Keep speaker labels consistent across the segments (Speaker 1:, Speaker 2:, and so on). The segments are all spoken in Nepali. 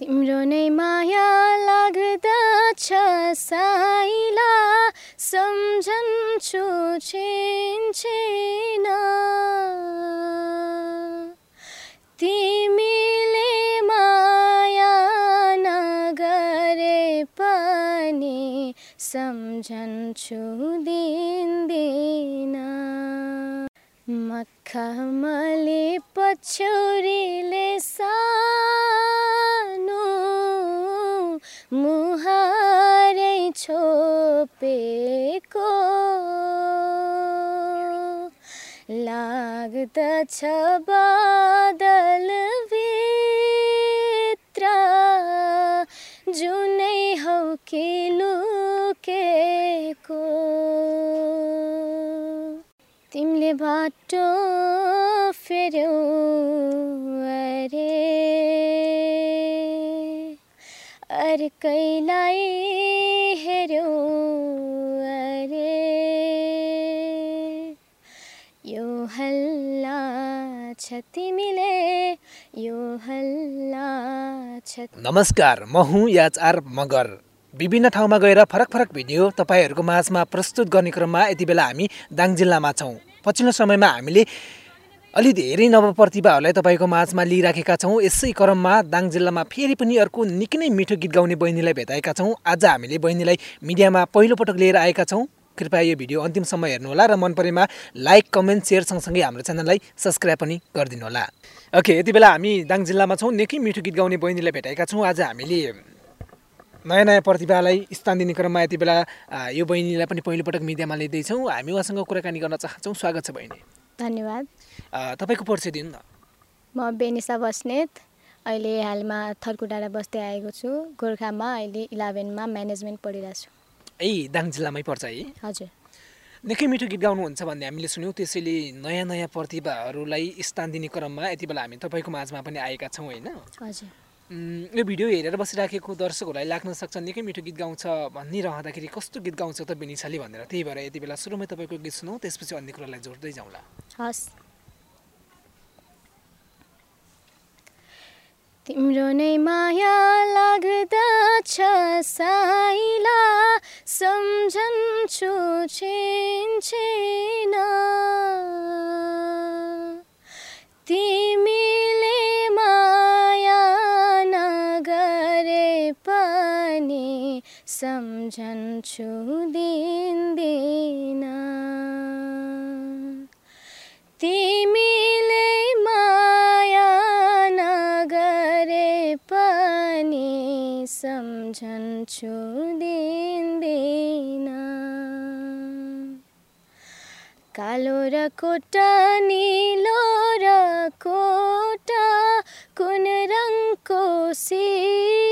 Speaker 1: तिम्रो नै माया लाग्दछ साइला सम्झन्छु छिन तिमीले माया नगरे पनि सम्झन्छु दिन दिन मखमले पछौरीले सानो मुहारै छोपेको। लाग्दछ बादल भित्र जुनै हौ कि बाटो फेर्यौ अरे। अर्कैलाई हेऱ्यौ अरे। यो हल्ला छ तिमीले यो हल्ला छ
Speaker 2: नमस्कार म हुँ याचआर मगर। विभिन्न ठाउँमा गएर फरक फरक भिडियो तपाईँहरूको माझमा प्रस्तुत गर्ने क्रममा यति बेला हामी दाङ जिल्लामा छौँ। पछिल्लो समयमा हामीले अलि धेरै नवप्रतिभाहरूलाई तपाईँको माझमा लिइराखेका छौँ। यसै क्रममा दाङ जिल्लामा फेरि पनि अर्को निकै नै मिठो गीत गाउने बहिनीलाई भेटाएका छौँ। आज हामीले बहिनीलाई मिडियामा पहिलोपटक लिएर आएका छौँ। कृपया यो भिडियो अन्तिमसम्म हेर्नुहोला र मन परेमा लाइक कमेन्ट सेयर सँगसँगै हाम्रो च्यानललाई सब्सक्राइब पनि गरिदिनु होला ओके यति बेला हामी दाङ जिल्लामा छौँ। निकै मिठो गीत गाउने बहिनीलाई भेटाएका छौँ। आज हामीले नयाँ नयाँ प्रतिभालाई स्थान दिने क्रममा यति बेला यो बहिनीलाई पनि पहिलोपटक मिडियामा लिँदैछौँ। हामी उहाँसँग कुराकानी गर्न चाहन्छौँ। स्वागत छ बहिनी।
Speaker 1: धन्यवाद।
Speaker 2: तपाईँको परिचय दिनु न।
Speaker 1: म बेनिसा बस्नेत। अहिले हालमा थर्कुडाँडा बस्दै आएको छु। गोर्खामा अहिले इलेभेनमा म्यानेजमेन्ट पढिरहेको छु।
Speaker 2: ए दाङ जिल्लामै पर्छ है
Speaker 1: हजुर।
Speaker 2: निकै मिठो गीत गाउनुहुन्छ भन्ने हामीले सुन्यौँ। त्यसैले नयाँ नयाँ प्रतिभाहरूलाई स्थान दिने क्रममा यति बेला हामी तपाईँको माझमा पनि आएका छौँ होइन?
Speaker 1: हजुर।
Speaker 2: यो भिडियो हेरेर बसिराखेको दर्शकहरूलाई लाग्न सक्छ निकै मिठो गीत गाउँछ भनिरहँदाखेरि कस्तो गीत गाउँछ त बेनिसाले भनेर। त्यही भएर यति बेला सुरुमै तपाईँको गीत सुनौँ त्यसपछि अन्य कुरालाई जोड्दै जाउँला।
Speaker 1: हस्। तिम्रो नै माया लाग्दछ साइला सम्झन्छु छिन। सम्झन्छु दिन दिन। तिमीले माया नगरे पनि सम्झन्छु दिन दिन। कालो र कोटा निलो र कोटा कुन रङको सिएको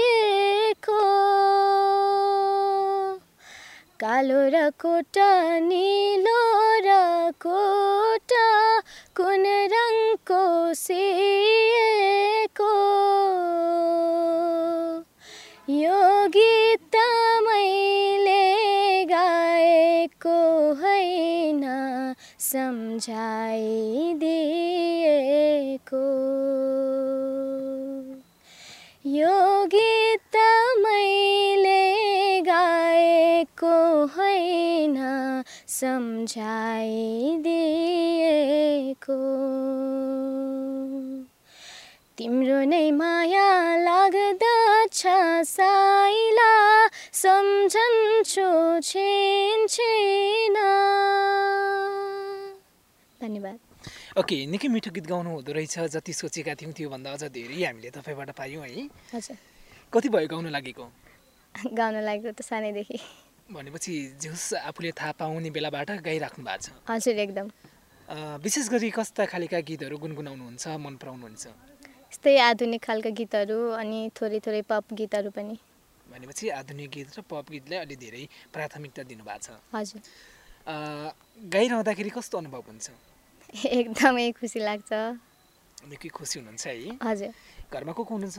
Speaker 1: कालो र कोटा निलो र कोटा कुन रङको सिएको यो गीत मैले गाएको होइन सम्झाइदिएको सम्झाइदिएको तिम्रो नै माया लाग्दछ साइला सम्झन्छु छिन। धन्यवाद।
Speaker 2: ओके निकै मिठो गीत गाउनु हुँदो रहेछ जति सोचेका थियौँ त्योभन्दा अझ धेरै हामीले तपाईँबाट पायौँ है।
Speaker 1: हजुर।
Speaker 2: कति भयो गाउनु लागेको?
Speaker 1: गाउन लागेको त सानैदेखि।
Speaker 2: भनेपछि झुस आफूले थाहा पाउने बेलाबाट गाइराख्नु भएको छ।
Speaker 1: हजुर एकदम।
Speaker 2: विशेष गरी कस्ता खालेका गीतहरू गुनगुनाउनुहुन्छ मन पराउनुहुन्छ?
Speaker 1: यस्तै आधुनिक खालका गीतहरू अनि थोरै थोरै पप गीतहरू पनि।
Speaker 2: भनेपछि आधुनिक गीत र पप गीतलाई अलि धेरै प्राथमिकता दिनुभएको छ।
Speaker 1: हजुर।
Speaker 2: गाइरहँदाखेरि कस्तो अनुभव हुन्छ?
Speaker 1: एकदमै खुसी लाग्छ।
Speaker 2: निकै खुसी हुनुहुन्छ है।
Speaker 1: हजुर।
Speaker 2: घरमा को को हुनुहुन्छ?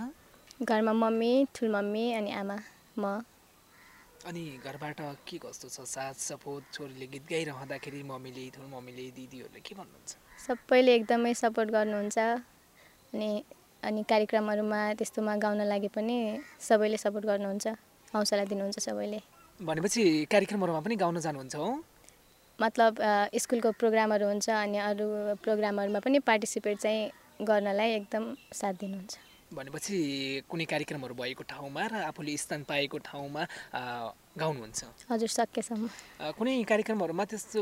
Speaker 1: घरमा मम्मी ठुल मम्मी अनि आमा म।
Speaker 2: अनि घरबाट के कस्तो छ? साथ सपोर्ट छोरीले गीत गाइरहँदाखेरि मम्मीले मम्मीले दिदीहरूले के भन्नुहुन्छ?
Speaker 1: सबैले एकदमै सपोर्ट गर्नुहुन्छ। अनि अनि कार्यक्रमहरूमा त्यस्तोमा गाउन लागि पनि सबैले सपोर्ट गर्नुहुन्छ। हौसला दिनुहुन्छ सबैले।
Speaker 2: भनेपछि कार्यक्रमहरूमा पनि गाउन जानुहुन्छ हो?
Speaker 1: मतलब स्कुलको प्रोग्रामहरू हुन्छ अनि अरू प्रोग्रामहरूमा पनि पार्टिसिपेट चाहिँ गर्नलाई एकदम साथ दिनुहुन्छ।
Speaker 2: भनेपछि कुनै कार्यक्रमहरू भएको ठाउँमा र आफूले स्थान पाएको ठाउँमा गाउनुहुन्छ?
Speaker 1: हजुर सकेसम्म।
Speaker 2: कुनै कार्यक्रमहरूमा त्यस्तो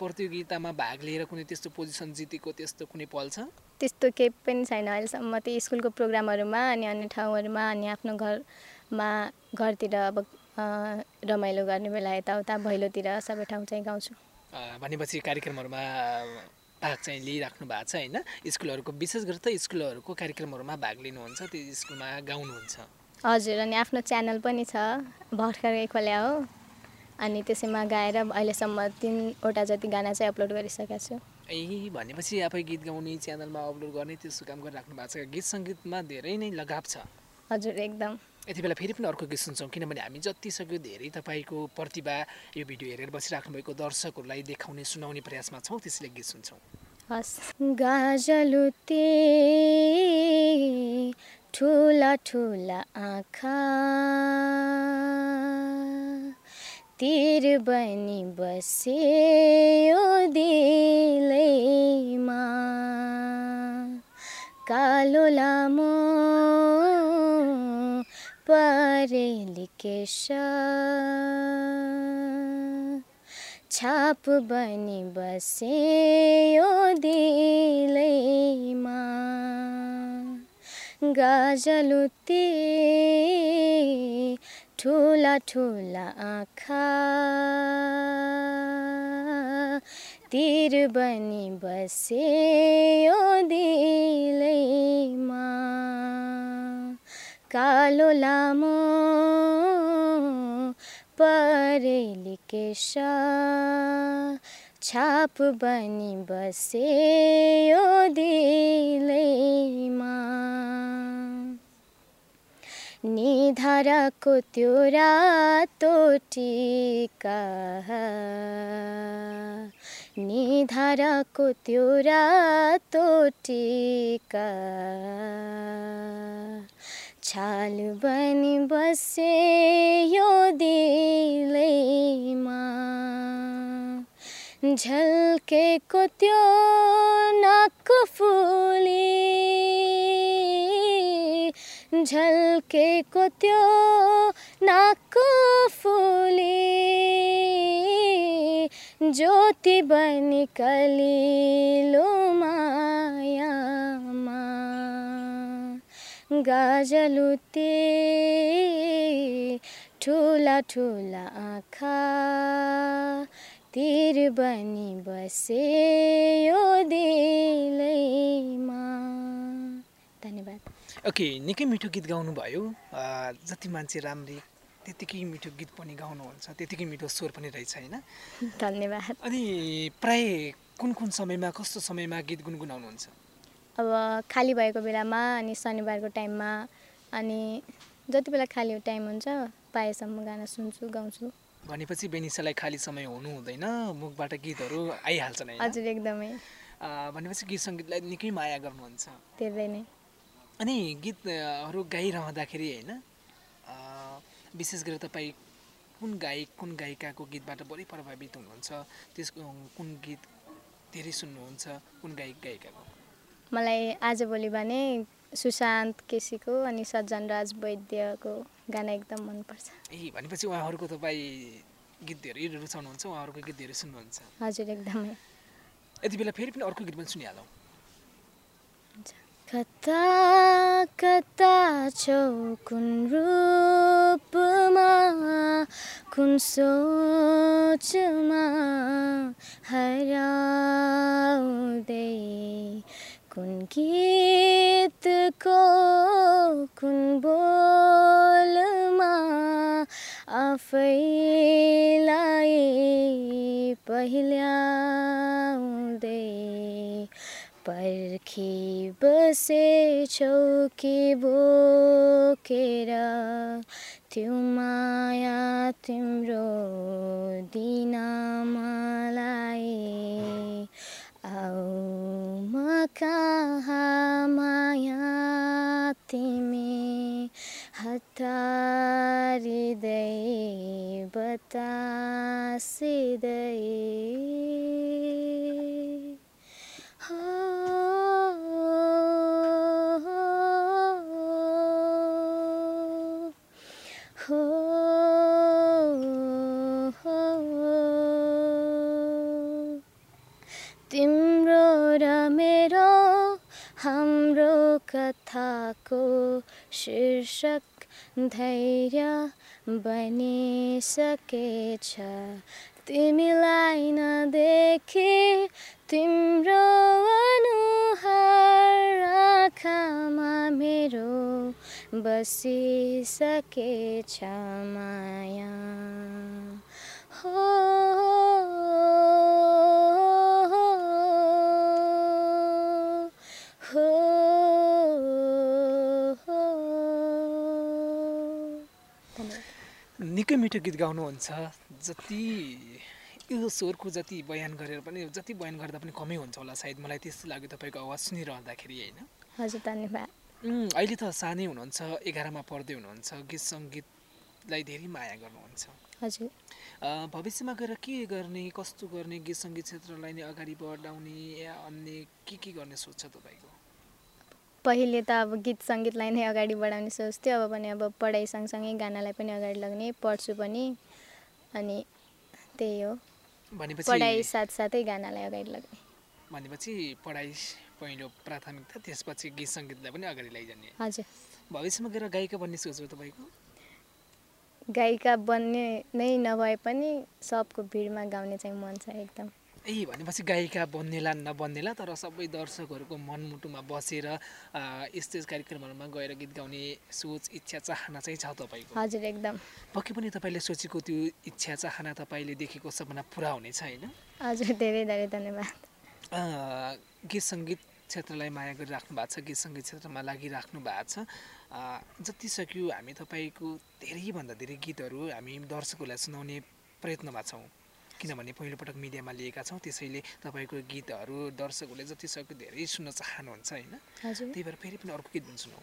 Speaker 2: प्रतियोगितामा भाग लिएर कुनै त्यस्तो पोजिसन जितेको त्यस्तो कुनै पल छ?
Speaker 1: त्यस्तो केही पनि छैन। अहिलेसम्म त्यही स्कुलको प्रोग्रामहरूमा अनि अन्य ठाउँहरूमा अनि आफ्नो घरमा घरतिर अब रमाइलो गर्ने बेला यताउता भैलोतिर सबै ठाउँ चाहिँ गाउँछु।
Speaker 2: भनेपछि कार्यक्रमहरूमा भाग चाहिँ लिइराख्नु भएको छ होइन? स्कुलहरूको विशेष गरी त स्कुलहरूको कार्यक्रमहरूमा भाग लिनुहुन्छ त्यो स्कुलमा गाउनुहुन्छ।
Speaker 1: हजुर अनि आफ्नो च्यानल पनि छ भर्खरै खोल्या हो। अनि त्यसैमा गाएर अहिलेसम्म तिनवटा जति गाना चाहिँ अपलोड गरिसकेको छु।
Speaker 2: ए भनेपछि आफै गीत गाउने च्यानलमा अपलोड गर्ने त्यस्तो काम गरिराख्नु भएको छ। गीत सङ्गीतमा धेरै नै लगाव छ।
Speaker 1: हजुर एकदम।
Speaker 2: यति बेला फेरि पनि अर्को गीत सुन्छौँ किनभने हामी जति सक्यो धेरै तपाईँको प्रतिभा यो भिडियो हेरेर बसिराख्नु भएको दर्शकहरूलाई देखाउने सुनाउने प्रयासमा छौँ त्यसैले गीत सुन्छौँ।
Speaker 1: हस् ठुला ठुला आँखा तिर बनी बस्यो दिलैमा कालो लामो परेली केश छाप बनी बस्यो दिलैमा गाजलुते ठुला ठुला आँखा। तिर बनी बस्यो दिलैमा कालो लामो परेली केश छाप बनी बस्यो दिलैमा। निधाराको त्यो रातो टिका निधाराको त्यो रातो टिका छाल बनी बसे यो दिलैमा झल्केको त्यो नाक फुली। झल्केको त्यो नाक फुली। ज्योति बनी कलिलो मायामा गाजलुते ठुला ठुला आँखा तिर बनी बसे यो दिलैमा। धन्यवाद।
Speaker 2: ओके निकै मिठो गीत गाउनुभयो। जति मान्छे राम्री त्यतिकै मिठो गीत पनि गाउनुहुन्छ त्यतिकै मिठो स्वर पनि रहेछ होइन?
Speaker 1: धन्यवाद।
Speaker 2: अनि प्राय कुन कुन समयमा कस्तो समयमा गीत गुनगुनाउनुहुन्छ?
Speaker 1: अब खाली भएको बेलामा अनि शनिबारको टाइममा अनि जति बेला खाली टाइम हुन्छ पाएसम्म गाना सुन्छु गाउँछु।
Speaker 2: भनेपछि बेनिसालाई खाली समय हुनु हुँदैन मुखबाट गीतहरू आइहाल्छन्
Speaker 1: हजुर एकदमै।
Speaker 2: भनेपछि गीत सङ्गीतलाई निकै माया गर्नुहुन्छ।
Speaker 1: धेरै नै।
Speaker 2: अनि गीतहरू गाइरहँदाखेरि होइन विशेष गरी तपाईँ कुन गायक कुन गायिकाको गीतबाट बढी प्रभावित हुनुहुन्छ त्यसको कुन गीत धेरै सुन्नुहुन्छ कुन गायक गायिकाको?
Speaker 1: मलाई आजभोलि भने सुशान्त केसीको अनि सज्जन राज वैद्यको गाना एकदम मनपर्छ।
Speaker 2: ए भनेपछि उहाँहरूको तपाईँ गीत धेरै रुचाउनुहुन्छ उहाँहरूको गीत धेरै सुन्नुहुन्छ।
Speaker 1: हजुर एकदमै।
Speaker 2: यति बेला फेरि पनि अर्को गीत पनि सुनिहालौँ।
Speaker 1: कता कता छौ कुन रूपमा कुन सोचमा हराउँदै कुन गीतको कुन बोलमा आफैलाई पहिल्याउँदै पर्खी बसेछौ कि बोकेर त्यो माया तिम्रो बतासिँदै हो कथाको शीर्षक धैर्य बनिसकेछ। तिमीलाई नदेखि तिम्रो अनुहार आँखामा मेरो बसिसकेछ माया। हो
Speaker 2: निकै मिठो गीत गाउनुहुन्छ। जति यो स्वरको जति बयान गरेर पनि जति बयान गर्दा पनि कमै हुन्छ होला सायद। मलाई त्यस्तो लाग्यो तपाईँको आवाज सुनिरहँदाखेरि होइन?
Speaker 1: हजुर धन्यवाद।
Speaker 2: अहिले त सानै हुनुहुन्छ एघारमा पढ्दै हुनुहुन्छ गीत सङ्गीतलाई धेरै माया गर्नुहुन्छ।
Speaker 1: हजुर।
Speaker 2: भविष्यमा गएर के गर्ने कस्तो गर्ने गीत सङ्गीत क्षेत्रलाई नै अगाडि बढाउने या अन्य के के गर्ने सोच छ तपाईँको?
Speaker 1: पहिले त अब गीत सङ्गीतलाई नै अगाडि बढाउने सोच्थ्यो। अब पनि अब पढाइ सँगसँगै गानालाई पनि अगाडि लग्ने पढ्छु पनि। अनि त्यही हो। पढाइ साथसाथै गानालाई अगाडि लग्ने।
Speaker 2: भनेपछि पढाइ पहिलो प्राथमिकता त्यसपछि गीत सङ्गीतलाई पनि अगाडि लैजाने।
Speaker 1: हजुर।
Speaker 2: भविष्यमा गएर गायिका बन्ने सोच हो तपाईँको
Speaker 1: गायिका बन्ने नै नभए पनि सबको भिडमा गाउने चाहिँ मन छ एकदम।
Speaker 2: ए भनेपछि गायिका बन्नेला नबन्नेला तर सबै दर्शकहरूको मनमुटुमा बसेर स्टेज कार्यक्रमहरूमा गएर गीत गाउने सोच इच्छा चाहना चाहिँ छ तपाईँको?
Speaker 1: हजुर एकदम।
Speaker 2: पक्कै पनि तपाईँले सोचेको त्यो इच्छा चाहना तपाईँले देखेको सपना पुरा हुनेछ होइन?
Speaker 1: हजुर धेरै धेरै धन्यवाद।
Speaker 2: गीत सङ्गीत क्षेत्रलाई माया गरिराख्नु भएको छ गीत सङ्गीत क्षेत्रमा लागिराख्नु भएको छ। जति सक्यो हामी तपाईँको धेरैभन्दा धेरै गीतहरू हामी दर्शकहरूलाई सुनाउने प्रयत्नमा छौँ। किनभने पहिलोपटक मिडियामा लिएका छौँ त्यसैले तपाईँको गीतहरू दर्शकहरूले जति सक्यो धेरै सुन्न चाहनुहुन्छ होइन? त्यही भएर फेरि पनि अर्को गीत पनि सुनौ।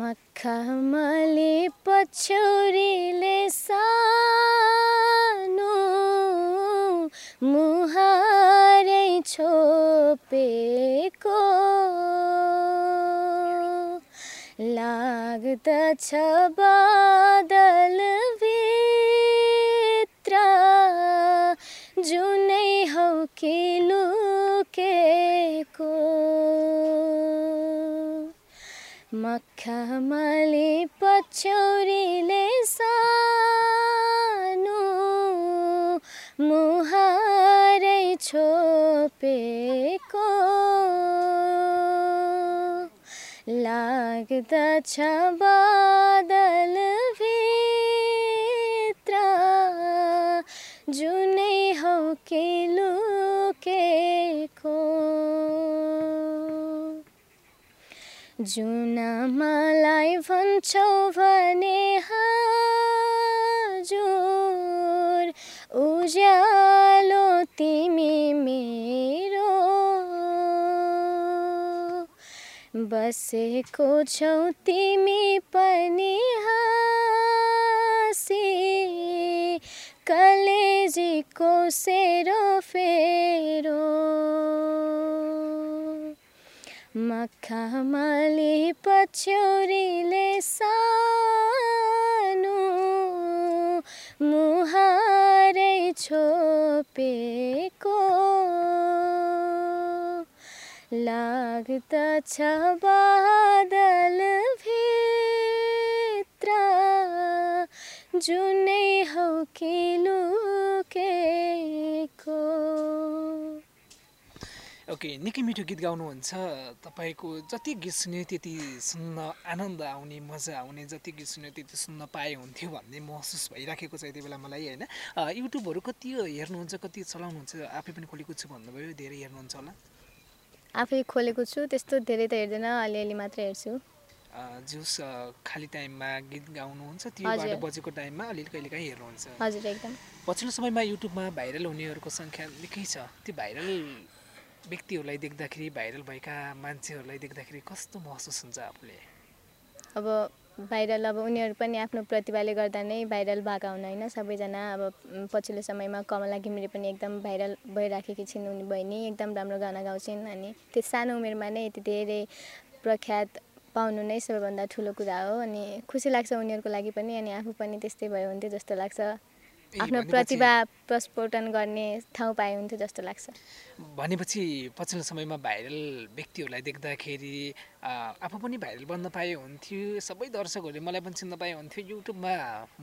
Speaker 1: मखमली पछौरीले सानो मुहारै छोपेको लाग्दछ बादल मखमली पछौरीले सानो। मुहारै छोपेको। लाग्दछ बादल भित्र। जुनै हौ कि लुकेको जुन मलाई भन्छौ भने हजुर उज्यालो तिमी मेरो बसेको छौ तिमी पनि हाँसी कलेजीको सेरो फेरो। मखमली पछौरीले सानो मुहारै छोपेको लाग्दछ बादल भित्र जुनै हौ कि लुकेको
Speaker 2: ओके निकै मिठो गीत गाउनुहुन्छ। तपाईँको जति गीत सुन्यो त्यति सुन्न आनन्द आउने मजा आउने जति गीत सुन्यो त्यति सुन्न पाए हुन्थ्यो भन्ने महसुस भइराखेको छ यति बेला मलाई होइन? युट्युबहरू कति हेर्नुहुन्छ कति चलाउनुहुन्छ? आफै पनि खोलेको छु भन्नुभयो धेरै हेर्नुहुन्छ होला।
Speaker 1: आफै खोलेको छु त्यस्तो धेरै त हेर्दैन अलिअलि मात्र हेर्छु।
Speaker 2: जुस खाली टाइममा गीत गाउनुहुन्छ त्योबाट
Speaker 1: हजुर।
Speaker 2: बजेको टाइममा अलिअलि कहिले काहीँ हेर्नुहुन्छ।
Speaker 1: हजुर एकदम।
Speaker 2: पछिल्लो समयमा युट्युबमा भाइरल हुनेहरूको सङ्ख्या निकै छ। त्यो भाइरल व्यक्तिहरूलाई देख्दाखेरि भाइरल भएका मान्छेहरूलाई देख्दाखेरि कस्तो महसुस हुन्छ आफूले?
Speaker 1: अब भाइरल अब उनीहरू पनि आफ्नो प्रतिभाले गर्दा नै भाइरल भएका हुन् होइन? सबैजना अब पछिल्लो समयमा कमला घिमिरे पनि एकदम भाइरल भइराखेकी छिन् उनी बहिनी एकदम राम्रो गाना गाउँछिन् अनि त्यो सानो उमेरमा नै यति धेरै प्रख्यात पाउनु नै सबैभन्दा ठुलो कुरा हो अनि खुसी लाग्छ उनीहरूको लागि पनि अनि आफू पनि त्यस्तै भयो हुन्थ्यो जस्तो लाग्छ। आफ्नो प्रतिभा प्रस्फोटन गर्ने ठाउँ पाए हुन्थ्यो जस्तो लाग्छ।
Speaker 2: भनेपछि पछिल्लो समयमा भाइरल व्यक्तिहरूलाई देख्दाखेरि आफू पनि भाइरल बन्न पाए हुन्थ्यो सबै दर्शकहरूले मलाई पनि चिन्न पाए हुन्थ्यो युट्युबमा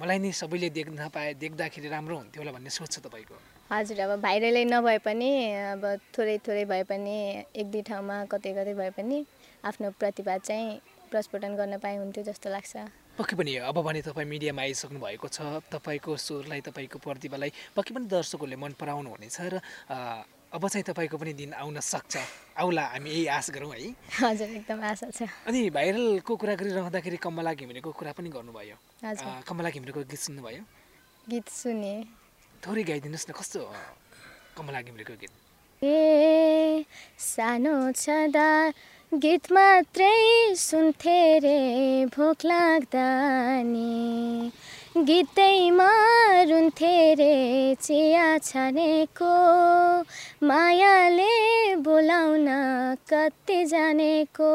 Speaker 2: मलाई नै सबैले देख्न पाए देख्दाखेरि राम्रो हुन्थ्यो होला भन्ने सोच छ तपाईँको?
Speaker 1: हजुर अब भाइरलै नभए पनि अब थोरै थोरै भए पनि एक दुई ठाउँमा कतै कतै भए पनि आफ्नो प्रतिभा चाहिँ प्रस्फुटन गर्न पाए हुन्थ्यो जस्तो लाग्छ।
Speaker 2: पक्कै पनि अब भने तपाईँ मिडियामा आइसक्नु भएको छ तपाईँको स्वरलाई तपाईँको प्रतिभालाई पक्कै पनि दर्शकहरूले मन पराउनु हुनेछ र अब चाहिँ तपाईँको पनि दिन आउन सक्छ। आउला हामी यही आश गरौँ है।
Speaker 1: हजुर एकदम आशा छ।
Speaker 2: अनि भाइरलको कुरा गरिरहँदाखेरि कमला घिमिरेको कुरा पनि गर्नुभयो। कमला घिमिरेको गीत सुन्नुभयो?
Speaker 1: गीत सुने।
Speaker 2: थोरै गाइदिनुहोस् न कस्तो कमला घिमिरेको गीत?
Speaker 1: ए सानो छँदा गीत मात्रै सुन्थे रे भोक लाग्दा नि। गीतैमा रुन्थे रे चिया छानेको मायाले बोलाउन कति जानेको।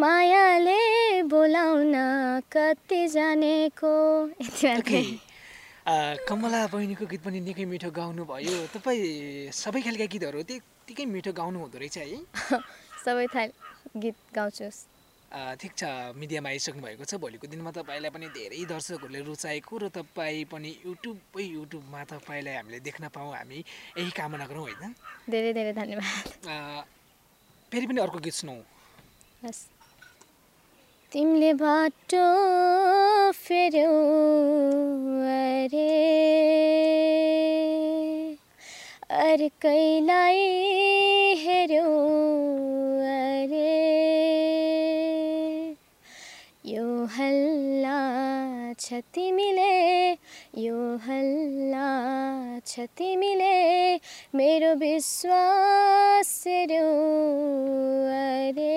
Speaker 1: मायाले बोलाउन कति जानेको।
Speaker 2: कमला बहिनीको गीत पनि निकै मिठो गाउनुभयो। तपाईँ सबै खालका गीतहरू त्यत्तिकै मिठो गाउनु हुँदो रहेछ है?
Speaker 1: सबै थाल गीत गाउँछु
Speaker 2: ठिक छ। मिडियामा आइसक्नु भएको छ। भोलिको दिनमा तपाईँलाई पनि धेरै दर्शकहरूले रुचाएको र तपाईँ पनि युट्युबै युट्युबमा तपाईँलाई हामीले देख्न पाऊँ। हामी यही कामना गरौँ होइन?
Speaker 1: धेरै धेरै धन्यवाद।
Speaker 2: फेरि पनि अर्को गीत सुनौ।
Speaker 1: हस्। तिमीले बाटो फेर्यौ अरे। अर्कैलाई हेऱ्यौ यो हल्ला छ तिमीले यो हल्ला छ तिमीले मेरो विश्वास अरे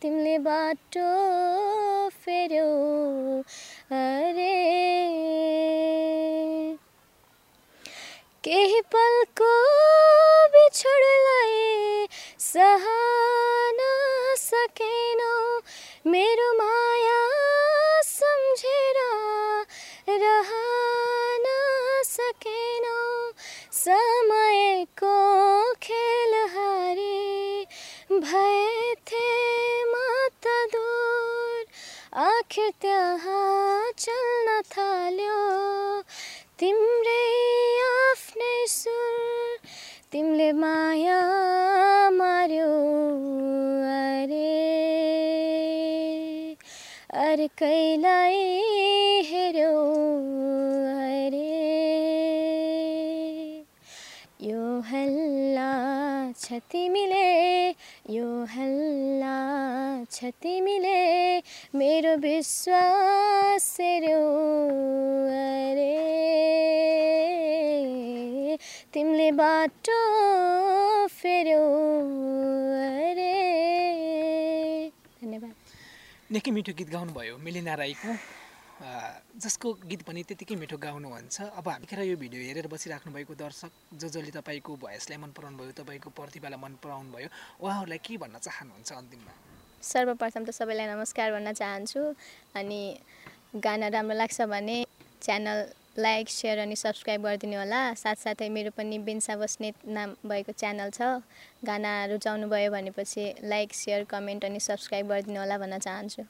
Speaker 1: तिमीले बाटो फेर्यौ अरे केही पलको बिछोडलाई सहन सकेनौ मेरो यो हल्ला छ तिमीले यो हल्ला छ तिमीले मेरो विश्वास अरे। तिमीले बाटो फेर्यौ अरे। धन्यवाद।
Speaker 2: निकै मिठो गीत गाउनुभयो मिलिना राईको। जसको गीत पनि त्यतिकै मिठो गाउनुहुन्छ अब हामीखेर यो भिडियो हेरेर बसिराख्नु भएको दर्शक जो जसले तपाईँको भोइसलाई मन पराउनु भयो तपाईँको प्रतिभालाई मन पराउनु भयो उहाँहरूलाई के भन्न चाहनुहुन्छ अन्तिममा?
Speaker 1: सर्वप्रथम त सबैलाई नमस्कार भन्न चाहन्छु अनि गाना राम्रो लाग्छ भने च्यानल लाइक सेयर अनि सब्सक्राइब गरिदिनु होला। साथसाथै मेरो पनि बेन्सा बस्नेत नाम भएको च्यानल छ। गाना रुचाउनु भयो भनेपछि लाइक सेयर कमेन्ट अनि सब्सक्राइब गरिदिनु होला भन्न चाहन्छु।